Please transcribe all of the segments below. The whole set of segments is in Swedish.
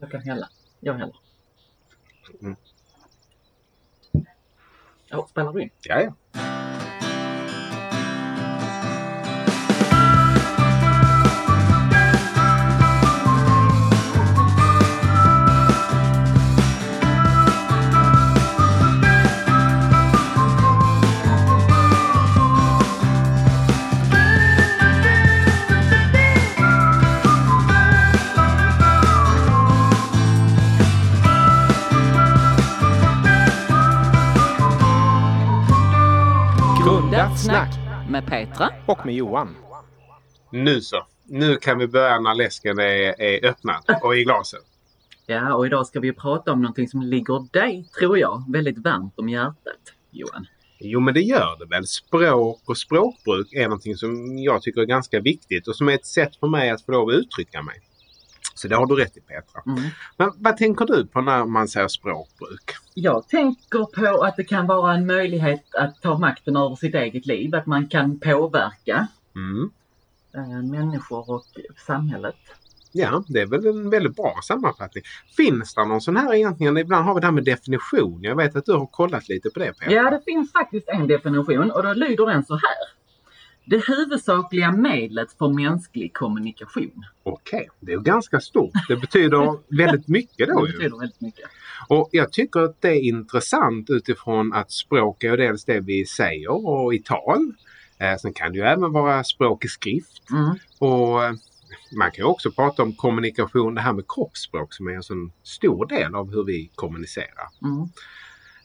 Jag kan hälla. Jag häller. Mm. Ja, spelar du in? Ja, ja. Grundat snack. Med Petra. Och med Johan. Nu så. Nu kan vi börja när läsken är, är öppnad och i glaset. Ja, och idag ska vi prata om någonting som ligger dig, tror jag, väldigt varmt om hjärtat. Johan. Jo, men det gör det väl. Språk och språkbruk är någonting som jag tycker är ganska viktigt och som är ett sätt för mig att få lov att uttrycka mig. Så det har du rätt i Petra. Mm. Men vad tänker du på när man säger språkbruk? Jag tänker på att det kan vara en möjlighet att ta makten över sitt eget liv, att man kan påverka Mm. eh, människor och samhället. Ja, det är väl en väldigt bra sammanfattning. Finns det någon sån här egentligen? Ibland har vi det här med definition. Jag vet att du har kollat lite på det Petra. Ja, det finns faktiskt en definition och då lyder den så här. Det huvudsakliga medlet för mänsklig kommunikation. Okej, det är ganska stort. Det betyder väldigt mycket Det då ju. betyder väldigt mycket. Och jag tycker att det är intressant utifrån att språk är dels det vi säger och i tal. Eh, sen kan det ju även vara språk i skrift. Mm. Och eh, man kan ju också prata om kommunikation, det här med kroppsspråk som är en sån stor del av hur vi kommunicerar. Mm.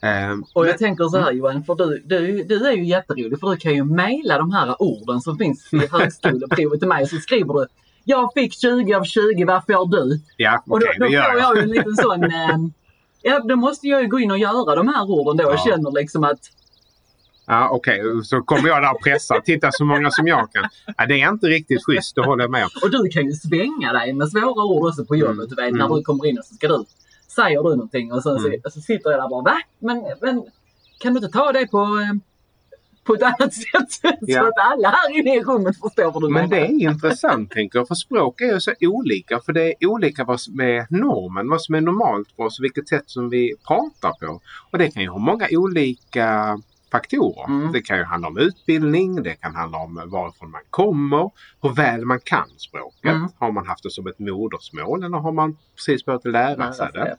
Eh, Och jag tänker så här Johan, för du, du, du är ju jätterolig för du kan ju mejla de här orden som finns i högskoleprovet till mig så skriver du Jag fick 20 av 20, vad får du? ja, Och då, då det får gör jag. jag ju en liten sån eh, Ja, då måste jag ju gå in och göra de här orden då och Ja. känner liksom att Ja, Okej, så kommer jag där och pressar. Titta så många som jag kan. Ja, det är inte riktigt schysst, det håller jag med om. Och du kan ju svänga dig med svåra ord också på jobbet. Du vet, när Mm. du kommer in och så ska du, säger du någonting och sen Mm. så, så sitter jag där bara va? Men, men kan du inte ta det på, eh, på ett annat sätt? Så Ja. att alla här inne i rummet förstår vad du Men det menar. är intressant tänker jag, för språk är ju så olika. För det är olika vad som är normen, vad som är normalt för oss och vilket sätt som vi pratar på. Och det kan ju ha många olika faktorer. Mm. Det kan ju handla om utbildning, det kan handla om varifrån man kommer, hur väl man kan språket. Mm. Har man haft det som ett modersmål eller har man precis börjat lära sig det?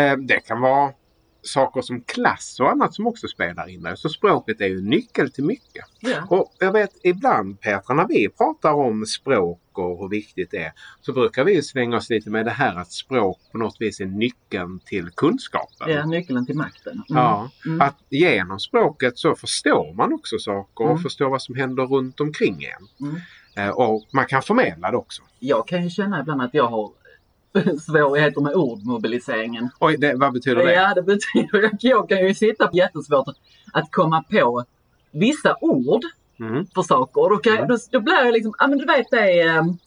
Eh, Det kan vara saker som klass och annat som också spelar in. där. Så språket är ju nyckel till mycket. Ja. Och jag vet ibland Petra när vi pratar om språk och hur viktigt det är så brukar vi slänga oss lite med det här att språk på något vis är nyckeln till kunskapen. ja, nyckeln till makten. Mm. Ja, Mm. att genom språket så förstår man också saker och Mm. förstår vad som händer runt omkring en. Mm. Eh, Och man kan förmedla det också. Jag kan ju känna ibland att jag har svårigheter med ordmobiliseringen. Oj, det, vad betyder det? Ja, det betyder att jag kan ju sitta på jättesvårt att komma på vissa ord Mm. för saker. Och då, kan, Mm. då, då blir jag liksom, ja men du vet det är... ehm,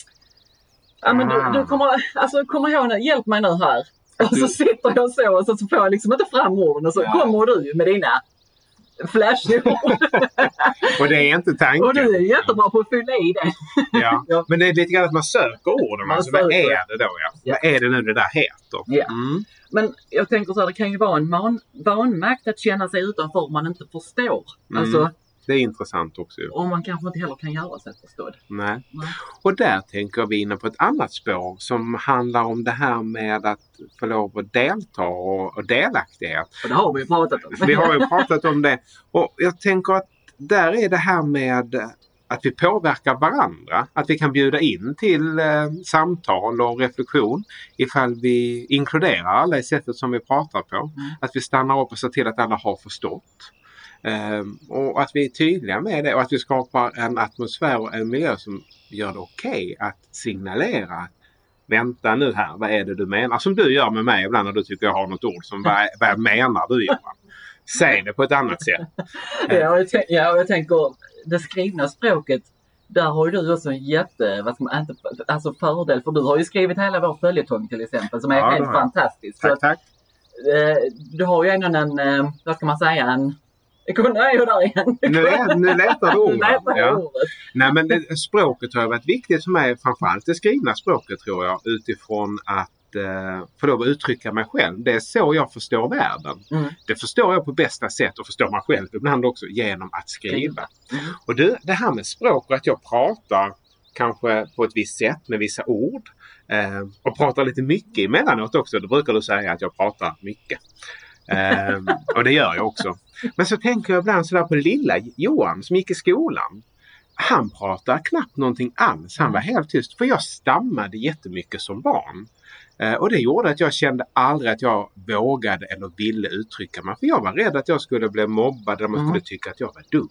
Ja men Ah. du, du kommer, alltså kommer ihåg nu, hjälp mig nu här. Och så Du- sitter jag så och så, så får jag liksom inte fram orden och så Ja. kommer du med dina flashord. Och det är inte tanken. och du är jättebra på att fylla i det. Ja. Ja. Men det är lite grann att man söker orden. Man Alltså, vad söker. är det då? Ja? Ja. Vad är det nu det där heter? Ja. Mm. Men jag tänker så här, det kan ju vara en vanmakt att känna sig utanför om man inte förstår. Mm. Alltså Det är intressant också. om man kanske inte heller kan göra sig förstådd. Nej. Nej. Och där tänker vi inne på ett annat spår som handlar om det här med att få lov att delta och, och delaktighet. Och det har vi pratat om. Vi har ju pratat om det. Och jag tänker att där är det här med att vi påverkar varandra. Att vi kan bjuda in till eh, samtal och reflektion ifall vi inkluderar alla i sättet som vi pratar på. Mm. Att vi stannar upp och ser till att alla har förstått. Ehm, och att vi är tydliga med det och att vi skapar en atmosfär och en miljö som gör det okej att signalera att Vänta nu här, vad är det du menar? Som du gör med mig ibland när du tycker jag har något ord som vad, vad menar du Johan? Säg det på ett annat sätt. Ja, jag, ja, jag tänker det skrivna språket. Där har ju du också en jätte, vad ska man, alltså fördel för du har ju skrivit hela vår följetong till exempel som är Ja, helt fantastisk. Tack, att, tack. eh, du har ju ändå en, eh, vad ska man säga, en... Nu är jag där igen. Nu, lä- nu letar du jag Ja. ordet. Nej men det, språket har varit viktigt för mig, framförallt det skrivna språket tror jag, utifrån att eh, få lov att uttrycka mig själv. Det är så jag förstår världen. Mm. Det förstår jag på bästa sätt och förstår mig själv ibland också genom att skriva. Mm. Och du, det här med språk och att jag pratar kanske på ett visst sätt med vissa ord. Eh, och pratar lite mycket emellanåt också. Då brukar du säga att jag pratar mycket. Eh, och det gör jag också. Men så tänker jag ibland sådär på lilla Johan som gick i skolan. Han pratade knappt någonting alls. Han var helt tyst. För jag stammade jättemycket som barn. Eh, och det gjorde att jag kände aldrig att jag vågade eller ville uttrycka mig. För jag var rädd att jag skulle bli mobbad eller man Mm. skulle tycka att jag var dum.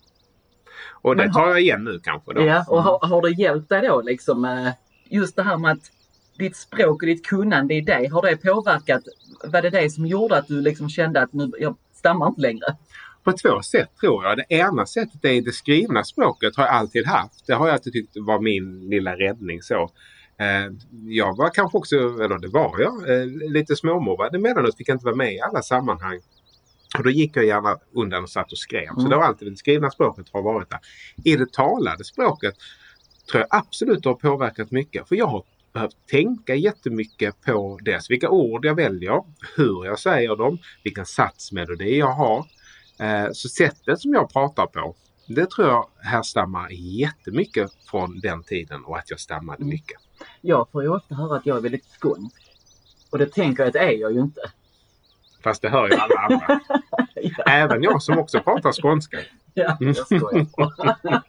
Och det tar jag igen nu kanske. Då. Ja, och har, har det hjälpt dig då liksom eh, just det här med att ditt språk och ditt kunnande i dig, har det påverkat? Var det det som gjorde att du liksom kände att nu, jag stammar inte längre? På två sätt tror jag. Det ena sättet är det skrivna språket har jag alltid haft. Det har jag alltid tyckt var min lilla räddning. så. Eh, Jag var kanske också, eller det var jag, eh, lite småmobbad emellanåt. Fick inte vara med i alla sammanhang. Och då gick jag gärna undan och satt och skrev. Så Mm. det har alltid det skrivna språket har varit där. I det talade språket tror jag absolut har påverkat mycket. För jag har behövt tänka jättemycket på dels vilka ord jag väljer, hur jag säger dem, vilken satsmelodi jag har. Eh, Så sättet som jag pratar på, det tror jag härstammar jättemycket från den tiden och att jag stammade Mm. mycket. Jag får ju ofta höra att jag är väldigt skånsk. Och det tänker jag att är jag ju inte. Fast det hör ju alla andra. ja, Även jag som också pratar skånska. Ja, Mm. jag.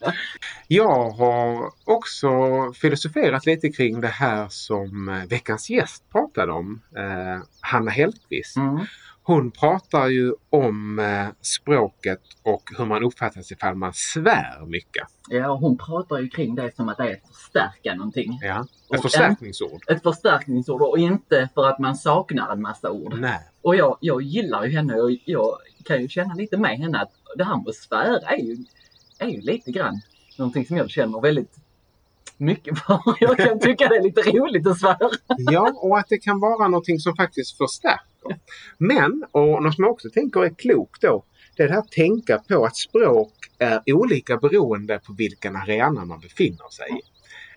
Jag har också filosoferat lite kring det här som eh, veckans gäst pratade om. Eh, Hanna Hellqvist. Mm. Hon pratar ju om eh, språket och hur man uppfattar sig ifall man svär mycket. Ja, och hon pratar ju kring det som att det är att förstärka någonting. Ja. Ett förstärkningsord. Ett förstärkningsord och inte för att man saknar en massa ord. Nej. Och jag, jag gillar ju henne och jag kan ju känna lite med henne att det här med att svära är ju, är ju lite grann någonting som jag känner väldigt mycket för. Jag kan tycka det är lite roligt att svära. Ja, och att det kan vara någonting som faktiskt förstärker. Men, och något som jag också tänker är klokt då, det är det här att tänka på att språk är olika beroende på vilken arena man befinner sig i.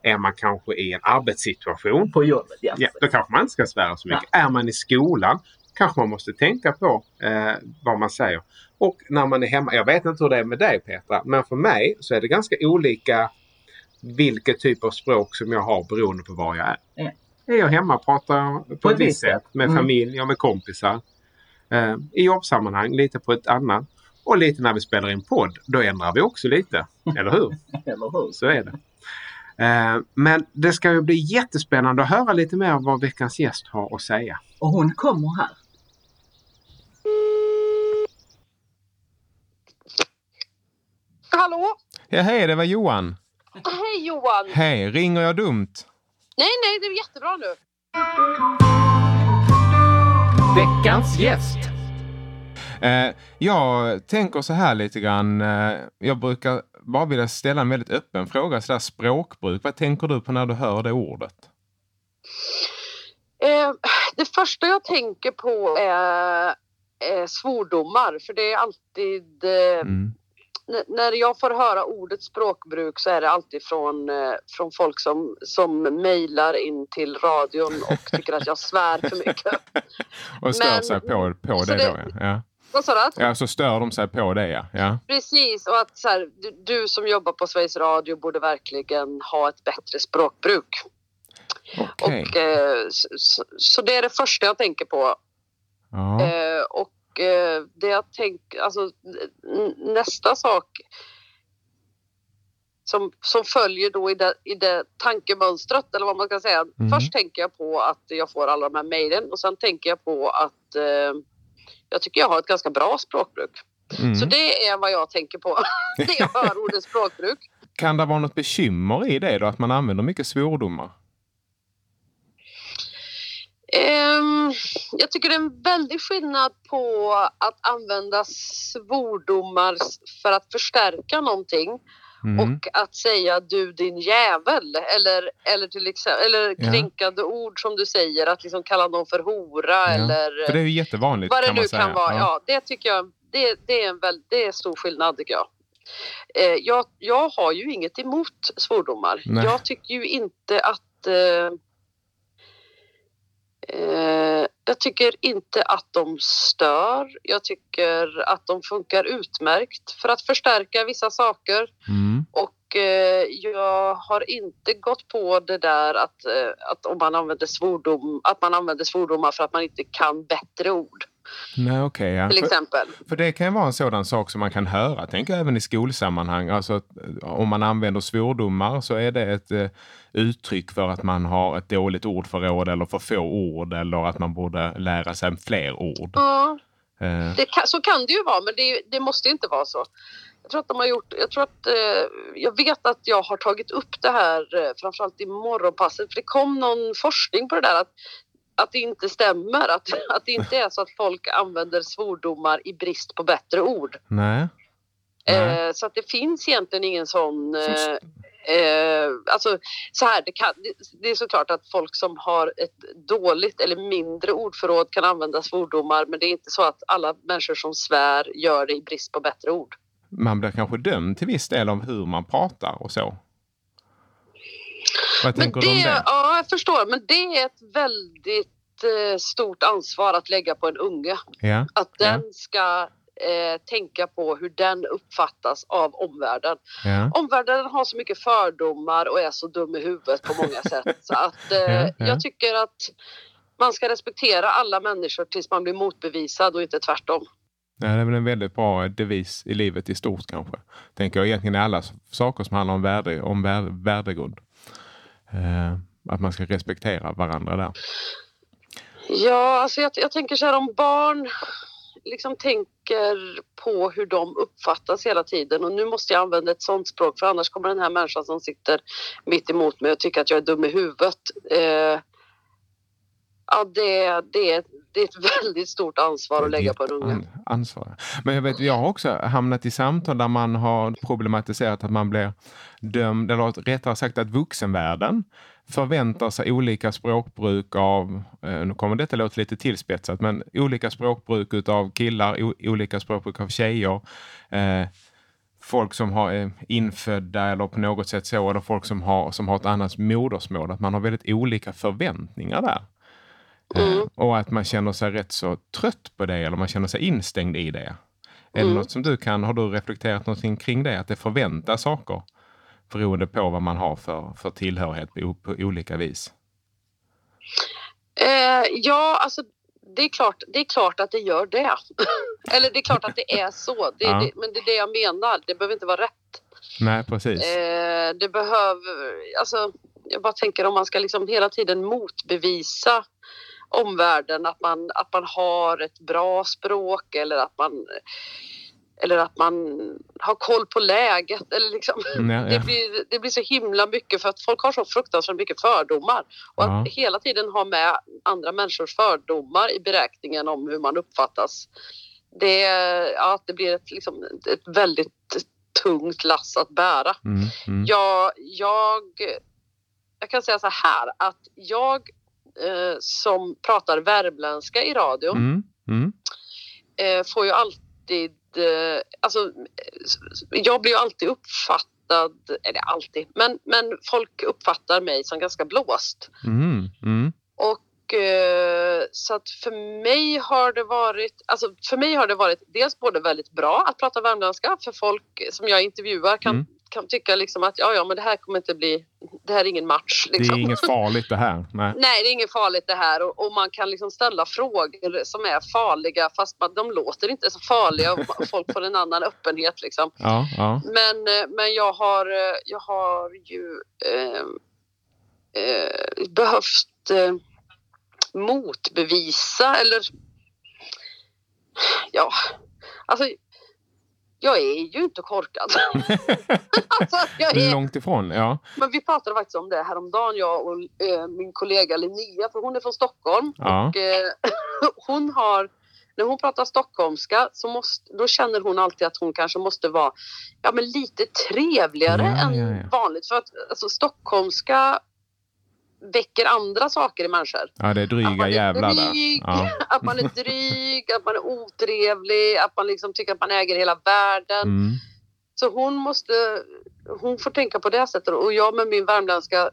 Är man kanske i en arbetssituation, På jobbet, ja. ja, då kanske man inte ska svära så mycket. Är man i skolan kanske man måste tänka på eh, vad man säger. Och när man är hemma, jag vet inte hur det är med dig Petra, men för mig så är det ganska olika vilket typ av språk som jag har beroende på var jag är. Ja. Är jag hemma pratar jag på, ett visst sätt med Mm. familj och med kompisar. Eh, I jobbsammanhang lite på ett annat. Och lite när vi spelar in podd, då ändrar vi också lite. Eller hur? Eller hur? Så är det. Eh, men det ska ju bli jättespännande att höra lite mer vad veckans gäst har att säga. Och hon kommer här. Hallå? Ja, hej, det var Johan. Hej Johan! Hej, ringer jag dumt? Nej, nej, det är jättebra nu. Veckans gäst. Eh, jag tänker så här lite grann. Eh, jag brukar bara vilja ställa en väldigt öppen fråga. Så där språkbruk. Vad tänker du på när du hör det ordet? Eh, det första jag tänker på är, är svordomar. För det är alltid... Eh, Mm. När jag får höra ordet språkbruk så är det alltid från, eh, från folk som, som mejlar in till radion och tycker att jag svär för mycket. Och stör Men- sig på, på det, det- då. Ja. Ja. Vad sa du? ja, så stör de sig på det ja. ja. Precis, och att så här, du, du som jobbar på Sveriges Radio borde verkligen ha ett bättre språkbruk. Okej. Och, eh, så, så- så det är det första jag tänker på. Ja. Eh, och eh, det jag tänker, alltså nästa sak som, som följer då i det, i det tankemönstret eller vad man ska säga. Mhm. Först tänker jag på att jag får alla de här mejlen och sen tänker jag på att eh, jag tycker jag har ett ganska bra språkbruk. Mm. Så det är vad jag tänker på när jag hör ordet språkbruk. Kan det vara något bekymmer i det då? Att man använder mycket svordomar? Ehm, jag tycker det är en väldig skillnad på att använda svordomar för att förstärka någonting Mm. och att säga du din jävel eller, eller, till exempel, eller Ja. kränkande ord som du säger att liksom kalla någon för hora Ja, eller För det är ju jättevanligt vad det nu säga. kan vara. Ja. det tycker jag det, det, är en väl, det är stor skillnad tycker jag. Eh, jag. Jag har ju inget emot svordomar. Nej. Jag tycker ju inte att eh, eh, jag tycker inte att de stör. Jag tycker att de funkar utmärkt för att förstärka vissa saker. Mm. Och eh, jag har inte gått på det där att, eh, att om man använder svordom, att man använder svordomar för att man inte kan bättre ord. Nej, okej. ja. Till För- exempel. För det kan ju vara en sådan sak som man kan höra, jag, även i skolsammanhang. Alltså att, eh, om man använder svordomar så är det ett eh, uttryck för att man har ett dåligt ordförråd eller för få ord eller att man borde lära sig fler ord. Ja, Eh, det kan, så kan det ju vara men det, det måste inte vara så. Jag tror att de har gjort, jag tror att, eh, jag vet att jag har tagit upp det här eh, framförallt i morgonpasset för det kom någon forskning på det där att, att det inte stämmer, att, att det inte är så att folk använder svordomar i brist på bättre ord. nej. Nej. Eh, så att det finns egentligen ingen sån... Eh, eh, alltså så här, det, kan, det, är såklart att folk som har ett dåligt eller mindre ordförråd kan använda svordomar men det är inte så att alla människor som svär gör det i brist på bättre ord. Man blir kanske dömd till viss del av hur man pratar och så. Vad Men tänker du om det, det? ja, jag förstår, men det är ett väldigt eh, stort ansvar att lägga på en unge. Ja, Att Ja. den ska eh, tänka på hur den uppfattas av omvärlden. ja. Omvärlden har så mycket fördomar och är så dum i huvudet på många sätt. Så att, eh, Ja, ja. Jag tycker att man ska respektera alla människor tills man blir motbevisad och inte tvärtom. Ja, det är väl en väldigt bra devis i livet i stort kanske. Tänker jag egentligen i alla saker som handlar om, värde, om värde, värdegrund. Eh, att man ska respektera varandra där. Ja, alltså jag, jag tänker så här om barn liksom tänker på hur de uppfattas hela tiden och nu måste jag använda ett sånt språk för annars kommer den här människan som sitter mitt emot mig och tycker att jag är dum i huvudet. Eh, ja, det, det, det är ett väldigt stort ansvar att lägga på en unge. An- ansvar. Men jag vet, jag har också hamnat i samtal där man har problematiserat att man blir dömd, eller rättare sagt att vuxenvärlden förväntar sig olika språkbruk av, eh, nu kommer detta låta lite tillspetsat, men olika språkbruk av killar, o- olika språkbruk av tjejer. Eh, folk som har eh, infödda eller på något sätt så, eller folk som har, som har ett annat modersmål, att man har väldigt olika förväntningar där. Eh, Mm. och att man känner sig rätt så trött på det eller man känner sig instängd i det. Är det Mm. något som du kan, har du reflekterat någonting kring det? Att det förväntas saker beroende på vad man har för, för tillhörighet på, på olika vis? Eh, ja, alltså det är, klart, det är klart att det gör det. Eller det är klart att det är så. Det, Ja. det, men det är det jag menar. Det behöver inte vara rätt. Nej, precis. Eh, det behöver, alltså, jag bara tänker om man ska liksom hela tiden motbevisa omvärlden att man, att man har ett bra språk eller att man eller att man har koll på läget. Eller liksom, Mm, ja, det, ja. blir, det blir så himla mycket för att folk har så fruktansvärt mycket fördomar. Och Ja. att hela tiden ha med andra människors fördomar i beräkningen om hur man uppfattas. Det, ja, det blir ett, liksom, ett väldigt tungt lass att bära. Mm, mm. Jag, jag, jag kan säga så här att jag eh, som pratar värmländska i radio Mm, mm. eh, får ju alltid, eh, alltså eh, jag blir ju alltid uppfattad, eller alltid, men, men folk uppfattar mig som ganska blåst. Mm, mm. Och eh, så att för mig har det varit, alltså för mig har det varit dels både väldigt bra att prata värmländska för folk som jag intervjuar kan, Mm. Kan tycka liksom att ja, ja, men det här kommer inte bli, det här är ingen match. Det Liksom. är inget farligt det här. Nej. Nej, det är inget farligt det här och, och man kan liksom ställa frågor som är farliga fast man, de låter inte så farliga och folk får en annan öppenhet liksom. Ja, ja. Men, eh, men jag, har, eh, jag har ju eh, eh, behövt eh, motbevisa eller ja, alltså jag är ju inte korkad. alltså, är, Långt ifrån, ja. men vi pratade faktiskt om det häromdagen, jag och eh, min kollega Linnea, för hon är från Stockholm. Ja. Och, eh, hon har, när hon pratar stockholmska så måste, då känner hon alltid att hon kanske måste vara ja, men lite trevligare Ja, än ja. vanligt. För att alltså, stockholmska väcker andra saker i människor. Ja, det är Att dryga man är jävlar där. dryg, Ja. att man är dryg, att man är otrevlig, att man liksom tycker att man äger hela världen. Mm. Så hon måste, hon får tänka på det sättet och jag med min värmländska,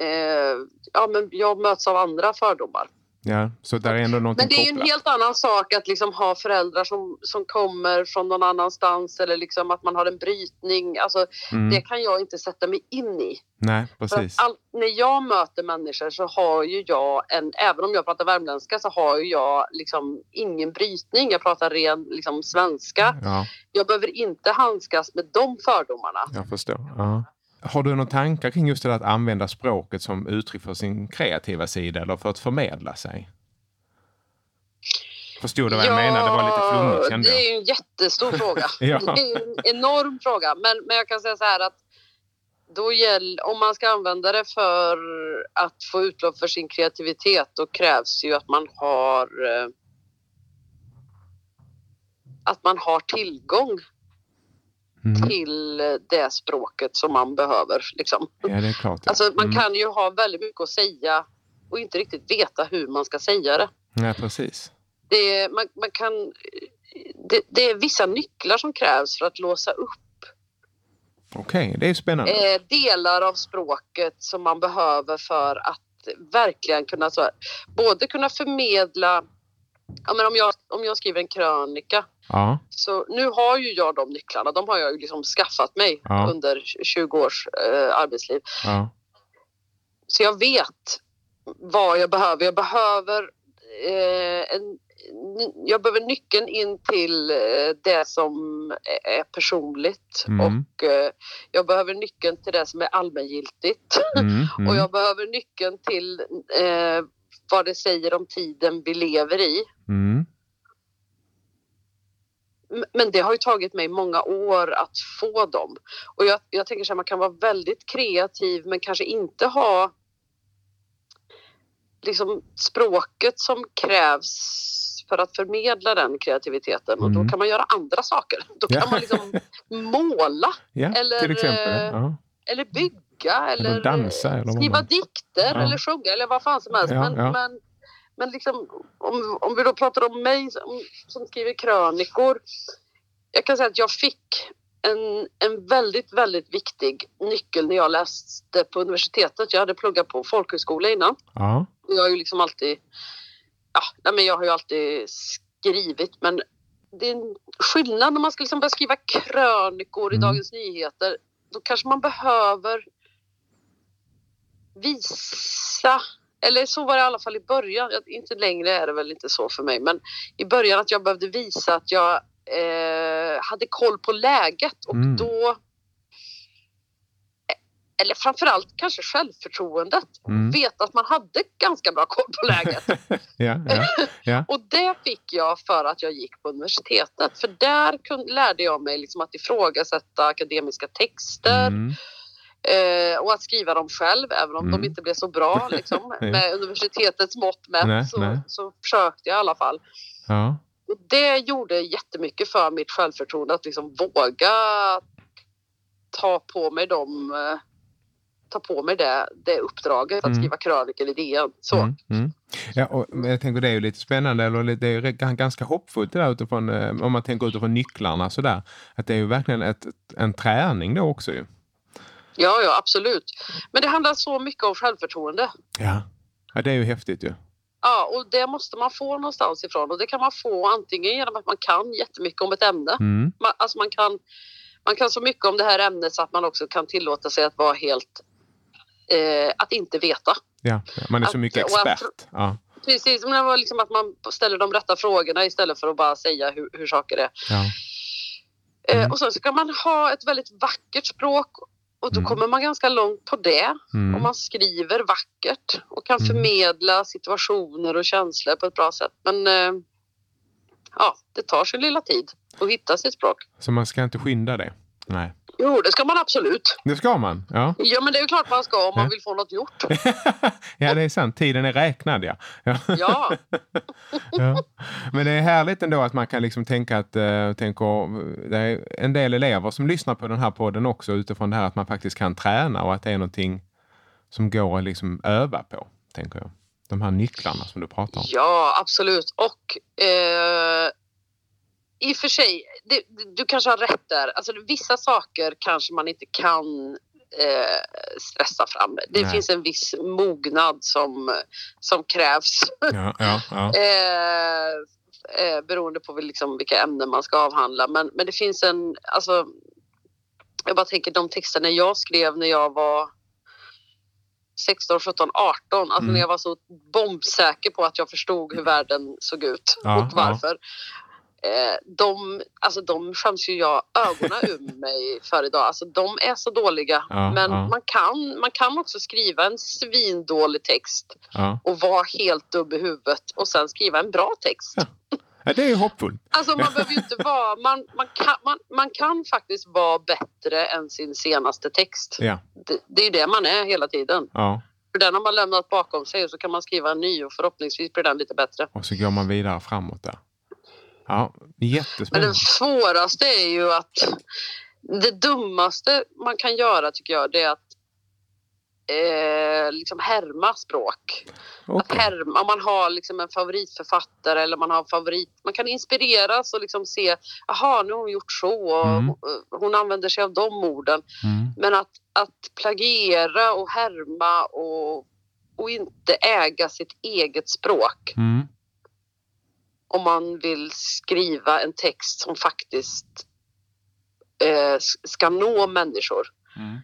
eh, ja men jag möts av andra fördomar. Ja, så där är ändå någonting Men det är ju en kopplat. helt annan sak att liksom ha föräldrar som, som kommer från någon annanstans eller liksom att man har en brytning. Alltså, Mm. Det kan jag inte sätta mig in i. Nej, precis. all, när jag möter människor så har ju jag en, även om jag pratar värmländska så har ju jag liksom ingen brytning. Jag pratar ren liksom, svenska. Ja, Jag behöver inte handskas med de fördomarna. jag förstår. Ja. Har du några tankar kring just det där att använda språket som uttryck för sin kreativa sida eller för att förmedla sig? Förstod du vad jag menar? Det var lite flummigt kände det jag. är ju en jättestor fråga. Ja. Det är en enorm fråga. Men, men jag kan säga så här att då gäll, om man ska använda det för att få utlopp för sin kreativitet då krävs ju att man har eh, att man har tillgång Mm. till det språket som man behöver. Liksom. Ja, det är klart. Ja. Alltså, man Mm. kan ju ha väldigt mycket att säga och inte riktigt veta hur man ska säga det. Ja, precis. det, man, man kan, det, det är vissa nycklar som krävs för att låsa upp Okej, det är spännande. eh, delar av språket som man behöver för att verkligen kunna så, både kunna förmedla Ja, men om, jag, om jag skriver en krönika Ja, så nu har ju jag de nycklarna. De har jag liksom skaffat mig Ja. under 20 års eh, arbetsliv. ja, Så jag vet vad jag behöver. Jag behöver, eh, en, jag behöver nyckeln in till eh, det som är personligt Mm. och eh, jag behöver nyckeln till det som är allmängiltigt. mm, Och mm, jag behöver nyckeln till eh, vad det säger om tiden vi lever i. mm. Men det har ju tagit mig många år att få dem. Och jag, jag tänker så här, man kan vara väldigt kreativ men kanske inte ha liksom språket som krävs för att förmedla den kreativiteten. Och Mm. då kan man göra andra saker. Då kan man liksom måla Ja, Eller, eh, Ja. eller bygga eller, dansa, eller skriva dikter Ja. eller sjunga eller vad fan som helst. Ja, men, men, men liksom, om, om vi då pratar om mig som, som skriver krönikor. Jag kan säga att jag fick en, en väldigt, väldigt viktig nyckel när jag läste på universitetet. Jag hade pluggat på folkhögskola innan. Ja. Jag har ju liksom alltid, ja, men jag har ju alltid skrivit men det är en skillnad när man ska liksom börja skriva krönikor i Mm. Dagens Nyheter. Då kanske man behöver visa, eller så var det i alla fall i början, inte längre är det väl inte så för mig, men i början att jag behövde visa att jag eh, hade koll på läget och Mm. då eller framförallt kanske självförtroendet. Mm. Veta att man hade ganska bra koll på läget. ja, ja, ja. Och det fick jag för att jag gick på universitetet. För där kunde, lärde jag mig liksom att ifrågasätta akademiska texter Mm. Eh, och att skriva dem själv, även om Mm. de inte blev så bra liksom, med universitetets mått mätt. Nej, så, nej. så försökte jag i alla fall. ja. Och det gjorde jättemycket för mitt självförtroende att liksom våga ta på mig de eh, ta på mig det, det uppdraget att Mm. skriva krönikor i DN. Så. Mm, mm. Ja, och jag tänker det är ju lite spännande, eller det är ju ganska hoppfullt det där utifrån, eh, om man tänker utifrån nycklarna sådär. Att det är ju verkligen ett, en träning då också ju. Ja, ja, absolut. Men det handlar så mycket om självförtroende. Ja. ja, det är ju häftigt ju. Ja, och det måste man få någonstans ifrån och det kan man få antingen genom att man kan jättemycket om ett ämne. Mm. Man, alltså man kan, man kan så mycket om det här ämnet så att man också kan tillåta sig att vara helt, eh, att inte veta. Ja, man är så Att- mycket och att- expert. Ja, Precis, men det var liksom att man ställer de rätta frågorna istället för att bara säga hur, hur saker är. ja. Eh, Mm. och sen så kan man ha ett väldigt vackert språk och då Mm. kommer man ganska långt på det. Mm. Om man skriver vackert och kan Mm. förmedla situationer och känslor på ett bra sätt. Men eh, ja, det tar sin lilla tid att hitta sitt språk. Så man ska inte skynda det. Nej. Jo, det ska man absolut. Det ska man. Ja, Ja, men det är ju klart man ska om man Ja. vill få något gjort. ja det är sant. Tiden är räknad ja. ja. Ja, ja. Men det är härligt ändå att man kan liksom tänka att, uh, tänker, det är en del elever som lyssnar på den här podden också utifrån det här att man faktiskt kan träna och att det är någonting som går att liksom öva på, tänker jag. De här nycklarna som du pratar om. ja absolut. Och eh, i och för sig, det, du kanske har rätt där. Alltså, vissa saker kanske man inte kan eh, stressa fram det. Nej. finns en viss mognad som, som krävs. Ja, ja, ja. eh, eh, beroende på liksom vilka ämnen man ska avhandla. Men, men det finns en, alltså, jag bara tänker de texterna jag skrev när jag var 16, 17, 18, alltså Mm. när jag var så bombsäker på att jag förstod hur världen såg ut Ja, och varför. Eh, de, alltså de skäms ju jag ögonen ur mig för idag. Alltså de är så dåliga. Ja, Men ja. Man, kan, man kan också skriva en svindålig text ja. och vara helt dum i huvudet och sen skriva en bra text. Ja. det är hoppfullt. Alltså man behöver inte vara, man, man, kan, man, man kan faktiskt vara bättre än sin senaste text. Ja, Det, det är det man är hela tiden. ja. För den har man lämnat bakom sig och så kan man skriva en ny och förhoppningsvis blir den lite bättre. Och så går man vidare framåt där. Ja, Men det jättespännande. svåraste är ju att det dummaste man kan göra tycker jag det är att eh, liksom härma språk. Att Okej. härma, om man har liksom en favoritförfattare eller man har en favorit, man kan inspireras och liksom se, jaha nu har hon gjort så och Mm. hon använder sig av de orden. Mm. Men att, att plagiera och härma och, och inte äga sitt eget språk Mm. Om man vill skriva en text som faktiskt eh, ska nå människor. Mm.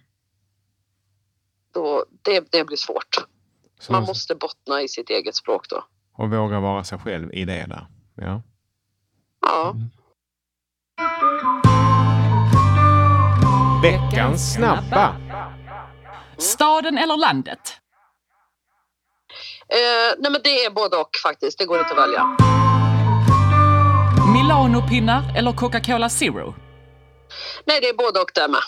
Då, det, det blir svårt. Så Man måste bottna i sitt eget språk då. Och våga vara sig själv i det där. Ja. Ja. Veckans snabba. Staden eller landet? Eh, nej men det är både och faktiskt. Det går inte att välja. Milano-pinnar eller Coca-Cola Zero? Nej, det är både och där med.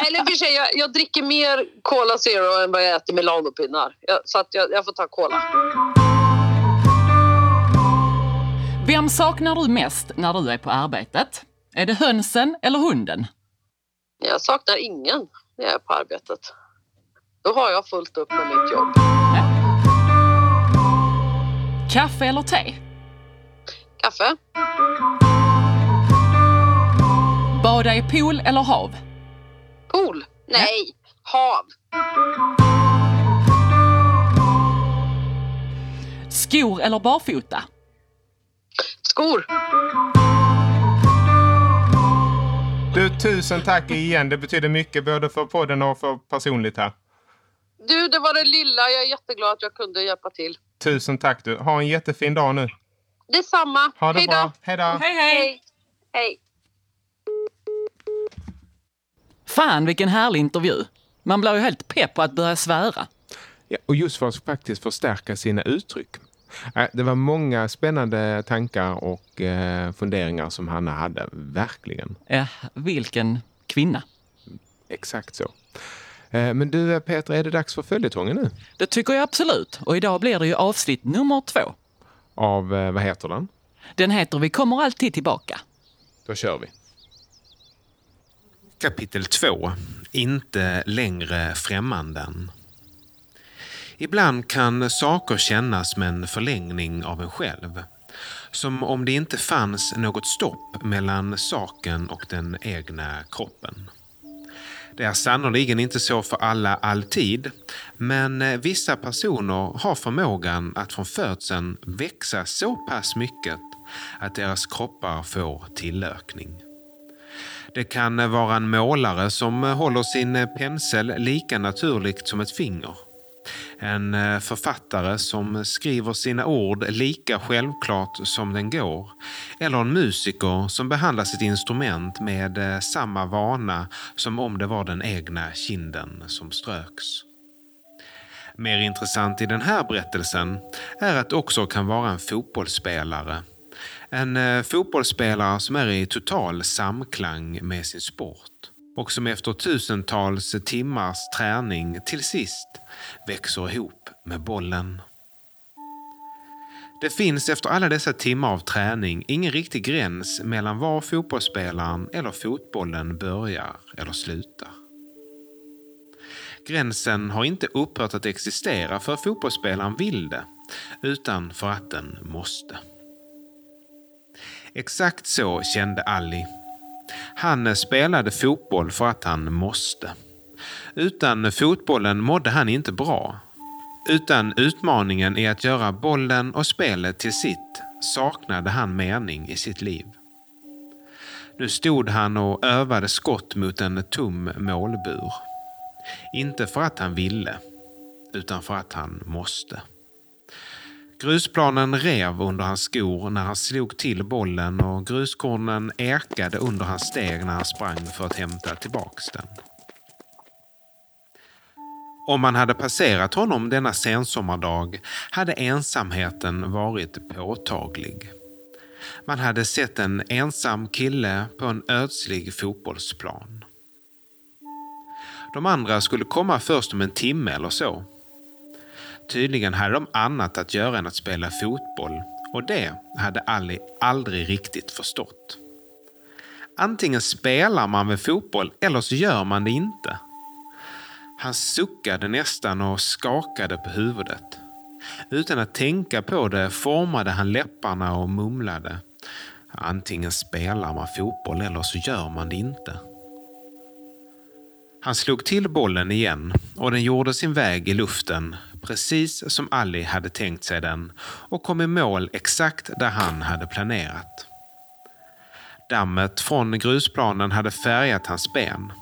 Eller för sig, jag, jag dricker mer Cola Zero än vad jag äter Milanopinnar. Så att jag, jag får ta Cola. Vem saknar du mest när du är på arbetet? Är det hönsen eller hunden? Jag saknar ingen när jag är på arbetet. Då har jag fullt upp med mitt jobb. Kaffe eller te? Kaffe? Bada i pool eller hav? Pool? Nej, hav. Skor eller barfota? Skor? Du, tusen tack igen. Det betyder mycket både för podden och för personligt här. Du, det var det lilla. Jag är jätteglad att jag kunde hjälpa till. Tusen tack du. Ha en jättefin dag nu. Detsamma. Ha det Hej då. bra. Hej då. Hej hej! Hej. Hej. Fan vilken härlig intervju. Man blir ju helt pepp på att börja svära. Ja, och just för att faktiskt förstärka sina uttryck. Äh, Det var många spännande tankar och eh, funderingar som Hanna hade. Verkligen. Ja, vilken kvinna. Exakt så. Eh, Men du eh, Petra, är det dags för följetongen nu? Det tycker jag absolut. Och idag blir det ju avsnitt nummer två. Av, eh, vad heter den? Den heter Vi kommer alltid tillbaka. Då kör vi. Kapitel 2. Inte längre främmanden. Ibland kan saker kännas som en förlängning av en själv. Som om det inte fanns något stopp mellan saken och den egna kroppen. Det är sannoliken inte så för alla alltid, men eh, vissa personer har förmågan att från födseln växa så pass mycket att deras kroppar får tillökning. Det kan vara en målare som håller sin pensel lika naturligt som ett finger. En eh, författare som skriver sina ord lika självklart som den går. Eller en musiker som behandlar sitt instrument med eh, samma vana som om det var den egna kinden som ströks. Mer intressant i den här berättelsen är att det också kan vara en fotbollsspelare. En eh, fotbollsspelare som är i total samklang med sin sport och som efter tusentals timmars träning till sist växer ihop med bollen. Det finns efter alla dessa timmar av träning ingen riktig gräns mellan var fotbollsspelaren eller fotbollen börjar eller slutar. Gränsen har inte upphört att existera för fotbollsspelaren vill det, utan för att den måste. Exakt så kände Ali. Han spelade fotboll för att han måste. Utan fotbollen mådde han inte bra. Utan utmaningen i att göra bollen och spelet till sitt saknade han mening i sitt liv. Nu stod han och övade skott mot en tom målbur. Inte för att han ville, utan för att han måste. Grusplanen rev under hans skor när han slog till bollen och gruskornen ekade under hans steg när han sprang för att hämta tillbaks den. Om man hade passerat honom denna sensommardag hade ensamheten varit påtaglig. Man hade sett en ensam kille på en ödslig fotbollsplan. De andra skulle komma först om en timme eller så. Tydligen hade de annat att göra än att spela fotboll och det hade Ali aldrig riktigt förstått. Antingen spelar man väl fotboll eller så gör man det inte. Han suckade nästan och skakade på huvudet. Utan att tänka på det formade han läpparna och mumlade. Antingen spelar man fotboll eller så gör man det inte. Han slog till bollen igen och den gjorde sin väg i luften precis som Ali hade tänkt sig den och kom i mål exakt där han hade planerat. Dammet från grusplanen hade färgat hans ben.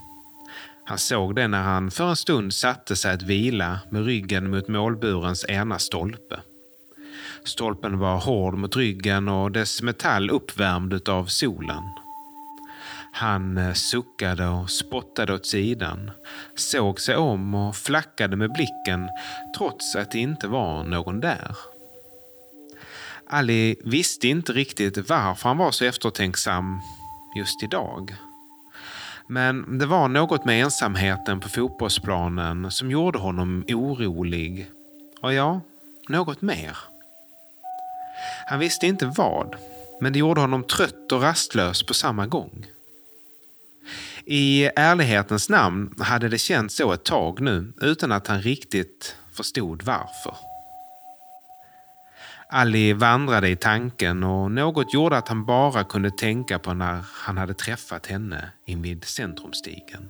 Han såg det när han för en stund satte sig att vila med ryggen mot målburens ena stolpe. Stolpen var hård mot ryggen och dess metall uppvärmd av solen. Han eh, suckade och spottade åt sidan, såg sig om och flackade med blicken trots att det inte var någon där. Ali visste inte riktigt varför han var så eftertänksam just idag. Men det var något med ensamheten på fotbollsplanen som gjorde honom orolig. Och ja, något mer. Han visste inte vad, men det gjorde honom trött och rastlös på samma gång. I ärlighetens namn hade det känts så ett tag nu utan att han riktigt förstod varför. Ali vandrade i tanken och något gjorde att han bara kunde tänka på när han hade träffat henne invid Centrumstigen.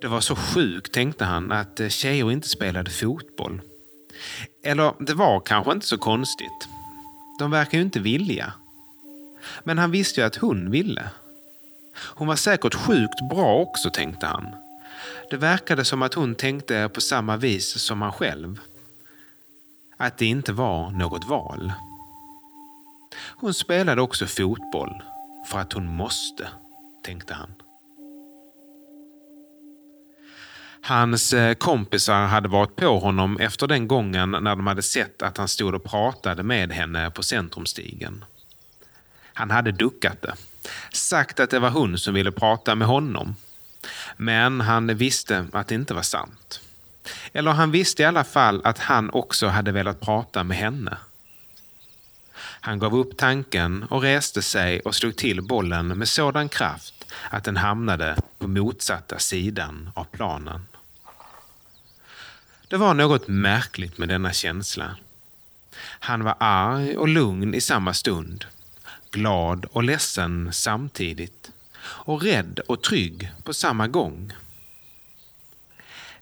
Det var så sjukt, tänkte han, att tjejer inte spelade fotboll. Eller det var kanske inte så konstigt. De verkar ju inte vilja. Men han visste ju att hon ville. Hon var säkert sjukt bra också, tänkte han. Det verkade som att hon tänkte på samma vis som han själv. Att det inte var något val. Hon spelade också fotboll för att hon måste, tänkte han. Hans eh, kompisar hade varit på honom efter den gången när de hade sett att han stod och pratade med henne på Centrumstigen. Han hade duckat det sagt att det var hon som ville prata med honom. Men han visste att det inte var sant. Eller han visste i alla fall att han också hade velat prata med henne. Han gav upp tanken och reste sig och slog till bollen med sådan kraft att den hamnade på motsatta sidan av planen. Det var något märkligt med denna känsla. Han var arg och lugn i samma stund glad och ledsen samtidigt och rädd och trygg på samma gång.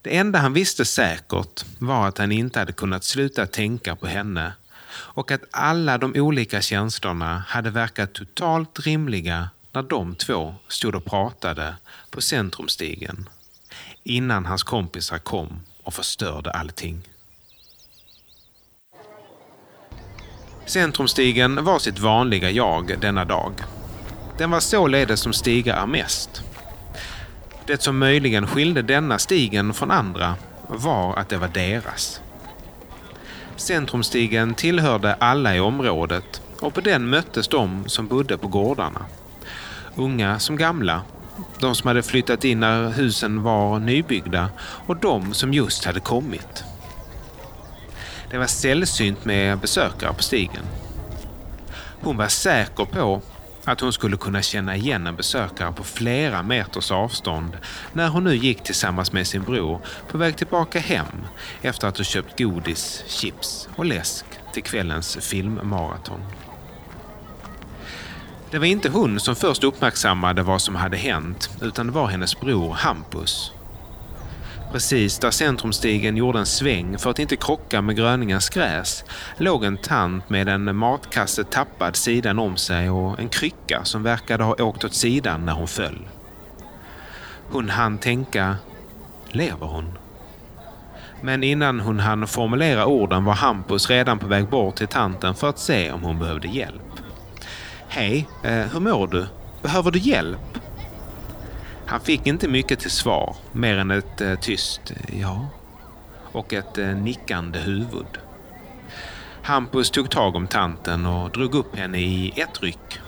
Det enda han visste säkert var att han inte hade kunnat sluta tänka på henne och att alla de olika känslorna hade verkat totalt rimliga när de två stod och pratade på Centrumstigen innan hans kompisar kom och förstörde allting. Centrumstigen var sitt vanliga jag denna dag. Den var således som stigar är mest. Det som möjligen skilde denna stigen från andra var att det var deras. Centrumstigen tillhörde alla i området och på den möttes de som bodde på gårdarna. Unga som gamla, de som hade flyttat in när husen var nybyggda och de som just hade kommit. Det var sällsynt med besökare på stigen. Hon var säker på att hon skulle kunna känna igen en besökare på flera meters avstånd när hon nu gick tillsammans med sin bror på väg tillbaka hem efter att ha köpt godis, chips och läsk till kvällens filmmaraton. Det var inte hon som först uppmärksammade vad som hade hänt utan det var hennes bror Hampus. Precis där centrumstigen gjorde en sväng för att inte krocka med gröningens gräs låg en tant med en matkasse tappad sidan om sig och en krycka som verkade ha åkt åt sidan när hon föll. Hon hann tänka, lever hon? Men innan hon hann formulera orden var Hampus redan på väg bort till tanten för att se om hon behövde hjälp. Hej, eh, hur mår du? Behöver du hjälp? Han fick inte mycket till svar, mer än ett eh, tyst eh, ja och ett eh, nickande huvud. Hampus tog tag om tanten och drog upp henne i ett ryck.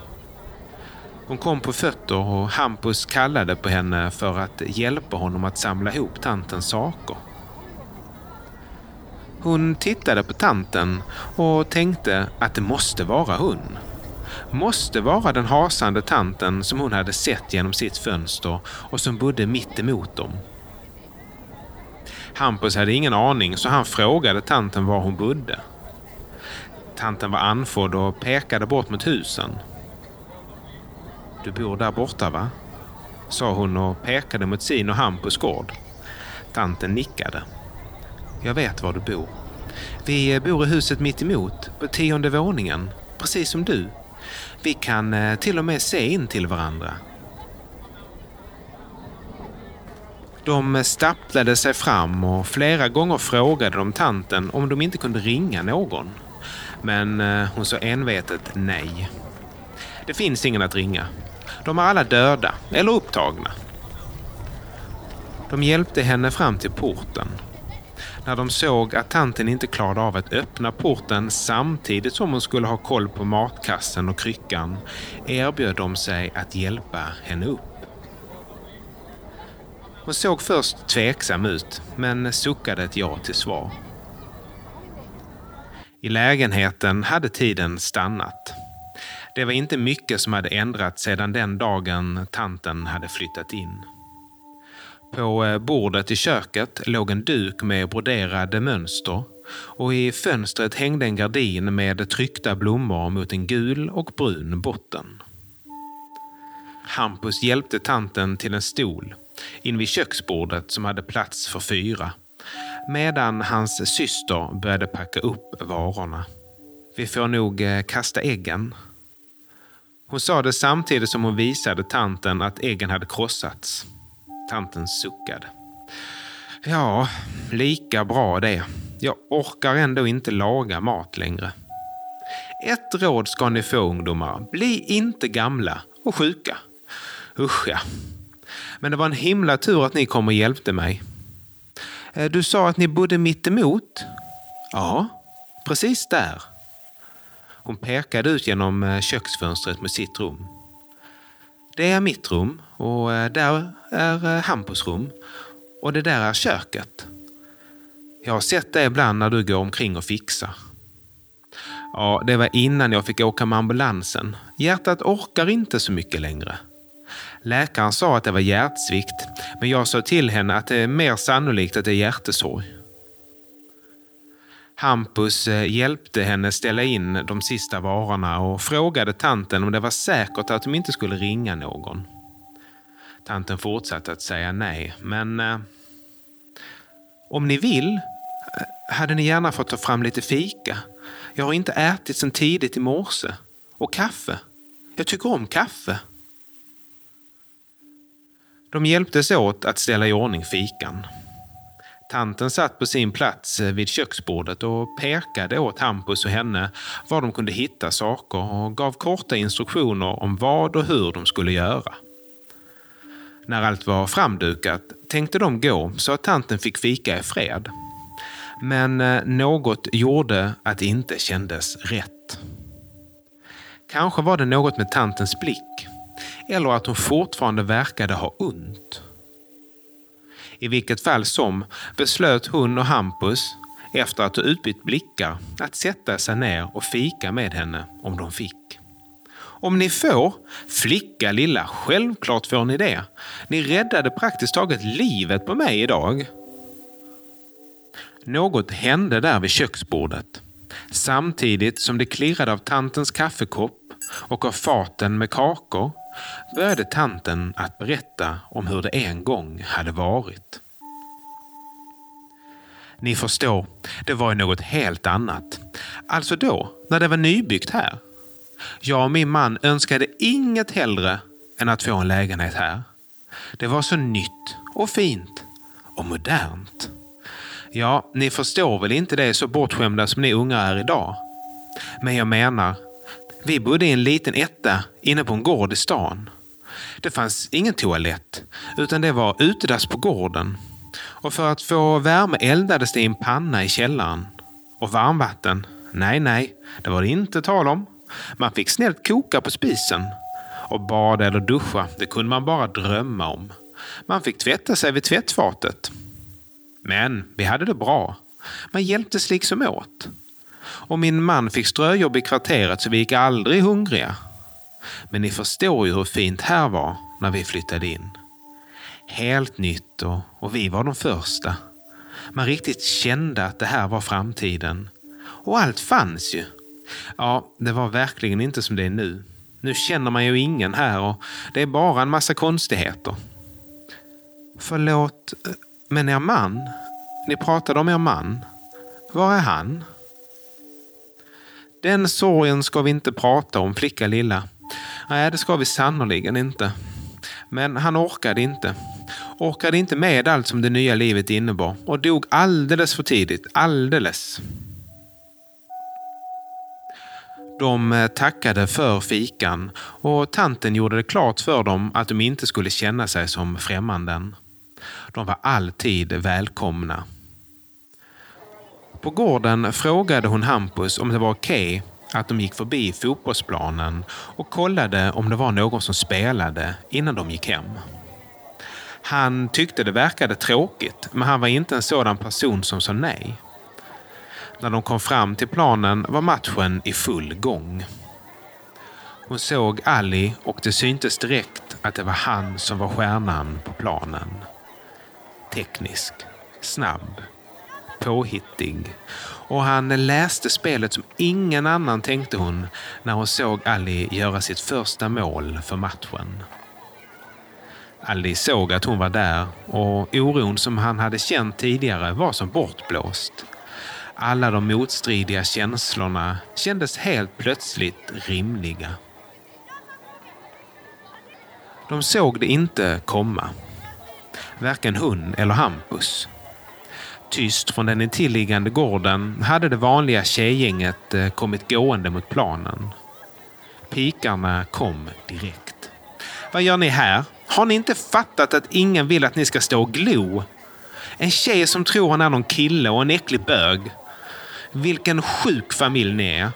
Hon kom på fötter och Hampus kallade på henne för att hjälpa honom att samla ihop tantens saker. Hon tittade på tanten och tänkte att det måste vara hon. Måste vara den hasande tanten som hon hade sett genom sitt fönster och som bodde mitt emot dem. Hampus hade ingen aning så han frågade tanten var hon bodde. Tanten var andfådd och pekade bort mot husen. Du bor där borta va? sa hon och pekade mot sin och Hampus gård. Tanten nickade. Jag vet var du bor. Vi bor i huset mitt emot, på tionde våningen, precis som du. Vi kan eh, till och med se in till varandra. De stapplade sig fram och flera gånger frågade de tanten om de inte kunde ringa någon. Men eh, hon sa envetet nej. Det finns ingen att ringa. De är alla döda eller upptagna. De hjälpte henne fram till porten när de såg att tanten inte klarade av att öppna porten samtidigt som hon skulle ha koll på matkassen och kryckan erbjöd de sig att hjälpa henne upp. Hon såg först tveksam ut, men suckade ett ja till svar. I lägenheten hade tiden stannat. Det var inte mycket som hade ändrats sedan den dagen tanten hade flyttat in. På eh, bordet i köket låg en duk med broderade mönster och i fönstret hängde en gardin med tryckta blommor mot en gul och brun botten. Hampus hjälpte tanten till en stol invid köksbordet som hade plats för fyra medan hans syster började packa upp varorna. Vi får nog eh, kasta äggen. Hon sa det samtidigt som hon visade tanten att äggen hade krossats. Tanten suckade. Ja, lika bra det. Jag orkar ändå inte laga mat längre. Ett råd ska ni få ungdomar. Bli inte gamla och sjuka. Usch ja. Men det var en himla tur att ni kom och hjälpte mig. Eh, du sa att ni bodde mitt emot? Ja, precis där. Hon pekade ut genom eh, köksfönstret mot sitt rum. Det är mitt rum och eh, där är eh, Hampus rum. Och det där är köket. Jag har sett det ibland när du går omkring och fixar. Ja, det var innan jag fick åka med ambulansen. Hjärtat orkar inte så mycket längre. Läkaren sa att det var hjärtsvikt, men jag sa till henne att det är mer sannolikt att det är hjärtesorg. Hampus eh, hjälpte henne ställa in de sista varorna och frågade tanten om det var säkert att de inte skulle ringa någon. Tanten fortsatte att säga nej, men eh, om ni vill eh, hade ni gärna fått ta fram lite fika. Jag har inte ätit sedan tidigt i morse. Och kaffe. Jag tycker om kaffe. De hjälptes åt att ställa i ordning fikan. Tanten satt på sin plats eh, vid köksbordet och pekade åt Hampus och henne var de kunde hitta saker och gav korta instruktioner om vad och hur de skulle göra. När allt var framdukat tänkte de gå så att tanten fick fika i fred. Men eh, något gjorde att det inte kändes rätt. Kanske var det något med tantens blick eller att hon fortfarande verkade ha ont. I vilket fall som beslöt hon och Hampus, efter att ha utbytt blickar, att sätta sig ner och fika med henne om de fick. Om ni får, flicka lilla, självklart får ni det. Ni räddade praktiskt taget livet på mig idag. Något hände där vid köksbordet. Samtidigt som det klirrade av tantens kaffekopp och av faten med kakor började tanten att berätta om hur det en gång hade varit. Ni förstår, det var ju något helt annat. Alltså då, när det var nybyggt här. Jag och min man önskade inget hellre än att få en lägenhet här. Det var så nytt och fint och modernt. Ja, ni förstår väl inte det så bortskämda som ni unga är idag. Men jag menar, vi bodde i en liten etta inne på en gård i stan. Det fanns ingen toalett, utan det var utedass på gården. Och för att få värme eldades det i en panna i källaren. Och varmvatten? Nej, nej, det var det inte tal om. Man fick snällt koka på spisen. Och bada eller duscha, det kunde man bara drömma om. Man fick tvätta sig vid tvättfatet. Men vi hade det bra. Man hjälptes liksom åt. Och min man fick ströjobb i kvarteret så vi gick aldrig hungriga. Men ni förstår ju hur fint här var när vi flyttade in. Helt nytt och, och vi var de första. Man riktigt kände att det här var framtiden. Och allt fanns ju. Ja, det var verkligen inte som det är nu. Nu känner man ju ingen här och det är bara en massa konstigheter. Förlåt, eh, men er man? Ni pratade om er man. Var är han? Den sorgen ska vi inte prata om, flicka lilla. Nej, det ska vi sannoliken inte. Men han orkade inte. Orkade inte med allt som det nya livet innebar och dog alldeles för tidigt. Alldeles. De eh, tackade för fikan och tanten gjorde det klart för dem att de inte skulle känna sig som främmanden. De var alltid välkomna. På gården frågade hon Hampus om det var okej okay att de gick förbi fotbollsplanen och kollade om det var någon som spelade innan de gick hem. Han tyckte det verkade tråkigt, men han var inte en sådan person som sa nej. När de kom fram till planen var matchen i full gång. Hon såg Ali och det syntes direkt att det var han som var stjärnan på planen. Teknisk, snabb, påhittig och han läste spelet som ingen annan tänkte hon när hon såg Ali göra sitt första mål för matchen. Ali såg att hon var där och oron som han hade känt tidigare var som bortblåst. Alla de motstridiga känslorna kändes helt plötsligt rimliga. De såg det inte komma. Varken hon eller Hampus. Tyst från den intilliggande gården hade det vanliga tjejgänget eh, kommit gående mot planen. Pikarna kom direkt. Vad gör ni här? Har ni inte fattat att ingen vill att ni ska stå och glo? En tjej som tror han är någon kille och en äcklig bög. Vilken sjuk familj ni är.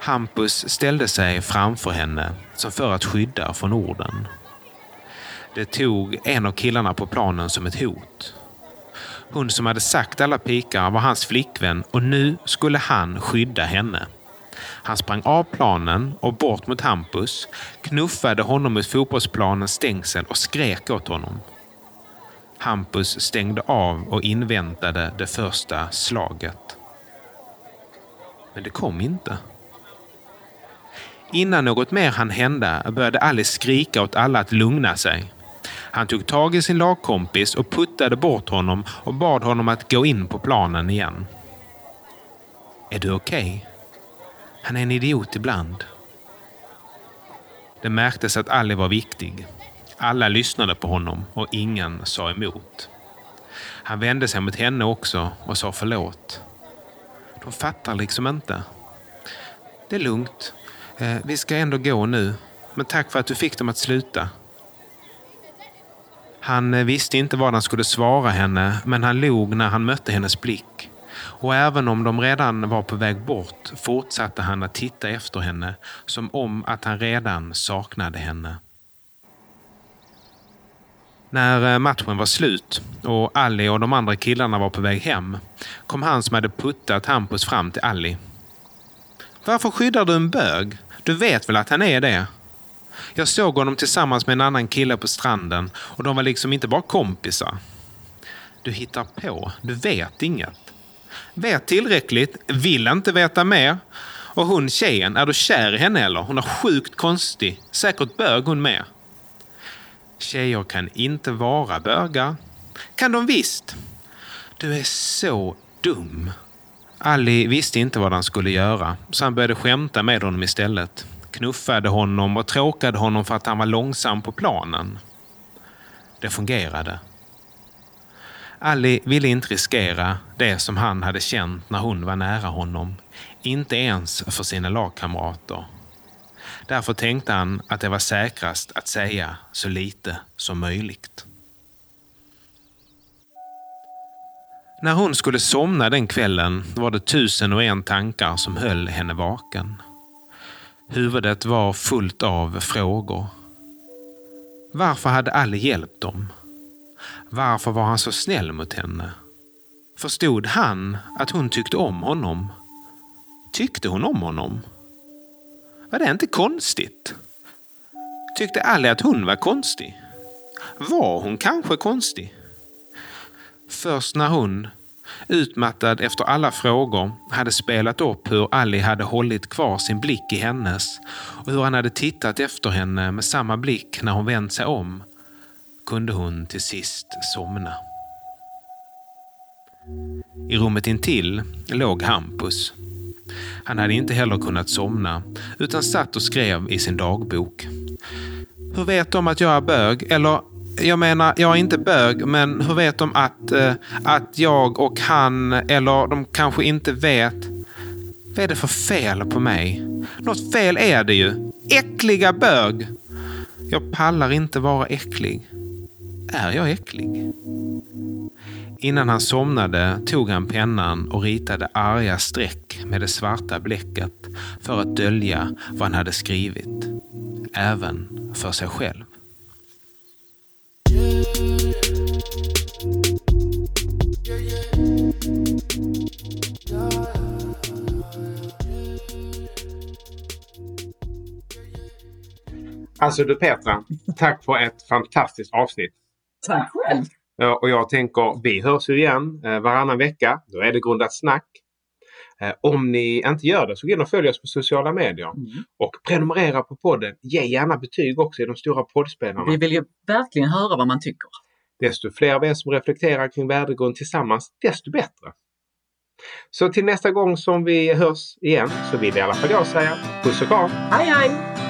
Hampus ställde sig framför henne som för att skydda från orden. Det tog en av killarna på planen som ett hot. Hon som hade sagt alla pikar var hans flickvän och nu skulle han skydda henne. Han sprang av planen och bort mot Hampus, knuffade honom mot fotbollsplanens stängsel och skrek åt honom. Hampus stängde av och inväntade det första slaget. Men det kom inte. Innan något mer hann hända började Alice skrika åt alla att lugna sig. Han tog tag i sin lagkompis och puttade bort honom och bad honom att gå in på planen igen. Är du okej? Okay? Han är en idiot ibland. Det märktes att Ali var viktig. Alla lyssnade på honom och ingen sa emot. Han vände sig mot henne också och sa förlåt. De fattar liksom inte. Det är lugnt. Eh, vi ska ändå gå nu. Men tack för att du fick dem att sluta. Han eh, visste inte vad han skulle svara henne, men han log när han mötte hennes blick. Och även om de redan var på väg bort fortsatte han att titta efter henne som om att han redan saknade henne. När eh, matchen var slut och Ali och de andra killarna var på väg hem kom han som hade puttat Hampus fram till Ali. Varför skyddar du en bög? Du vet väl att han är det? Jag såg honom tillsammans med en annan kille på stranden och de var liksom inte bara kompisar. Du hittar på. Du vet inget. Vet tillräckligt, vill inte veta mer. Och hon tjejen, är du kär i henne eller? Hon är sjukt konstig. Säkert bög hon med. Tjejer kan inte vara bögar. Kan de visst. Du är så dum. Ali visste inte vad han skulle göra, så han började skämta med honom istället. Knuffade honom och tråkade honom för att han var långsam på planen. Det fungerade. Ali ville inte riskera det som han hade känt när hon var nära honom. Inte ens för sina lagkamrater. Därför tänkte han att det var säkrast att säga så lite som möjligt. När hon skulle somna den kvällen var det tusen och en tankar som höll henne vaken. Huvudet var fullt av frågor. Varför hade Ali hjälpt dem? Varför var han så snäll mot henne? Förstod han att hon tyckte om honom? Tyckte hon om honom? Var det inte konstigt? Tyckte Ali att hon var konstig? Var hon kanske konstig? Först när hon, utmattad efter alla frågor, hade spelat upp hur Ali hade hållit kvar sin blick i hennes och hur han hade tittat efter henne med samma blick när hon vänt sig om, kunde hon till sist somna. I rummet intill låg Hampus. Han hade inte heller kunnat somna utan satt och skrev i sin dagbok. Hur vet de att jag är bög? Eller, jag menar, jag är inte bög, men hur vet de att, eh, att jag och han, eller de kanske inte vet? Vad är det för fel på mig? Något fel är det ju. Äckliga bög! Jag pallar inte vara äcklig. Är jag äcklig? Innan han somnade tog han pennan och ritade arga streck med det svarta bläcket för att dölja vad han hade skrivit. Även för sig själv. Alltså du Petra, tack för ett fantastiskt avsnitt. Tack själv! Och jag tänker, vi hörs ju igen eh, varannan vecka. Då är det Grundat Snack. Eh, Om ni inte gör det så gå in och följ oss på sociala medier. Mm. Och prenumerera på podden. Ge gärna betyg också i de stora poddspelarna. Vi vill ju verkligen höra vad man tycker. Desto fler av er som reflekterar kring värdegrund tillsammans, desto bättre. Så till nästa gång som vi hörs igen så vill i alla fall jag säga puss och kram. Hej hej!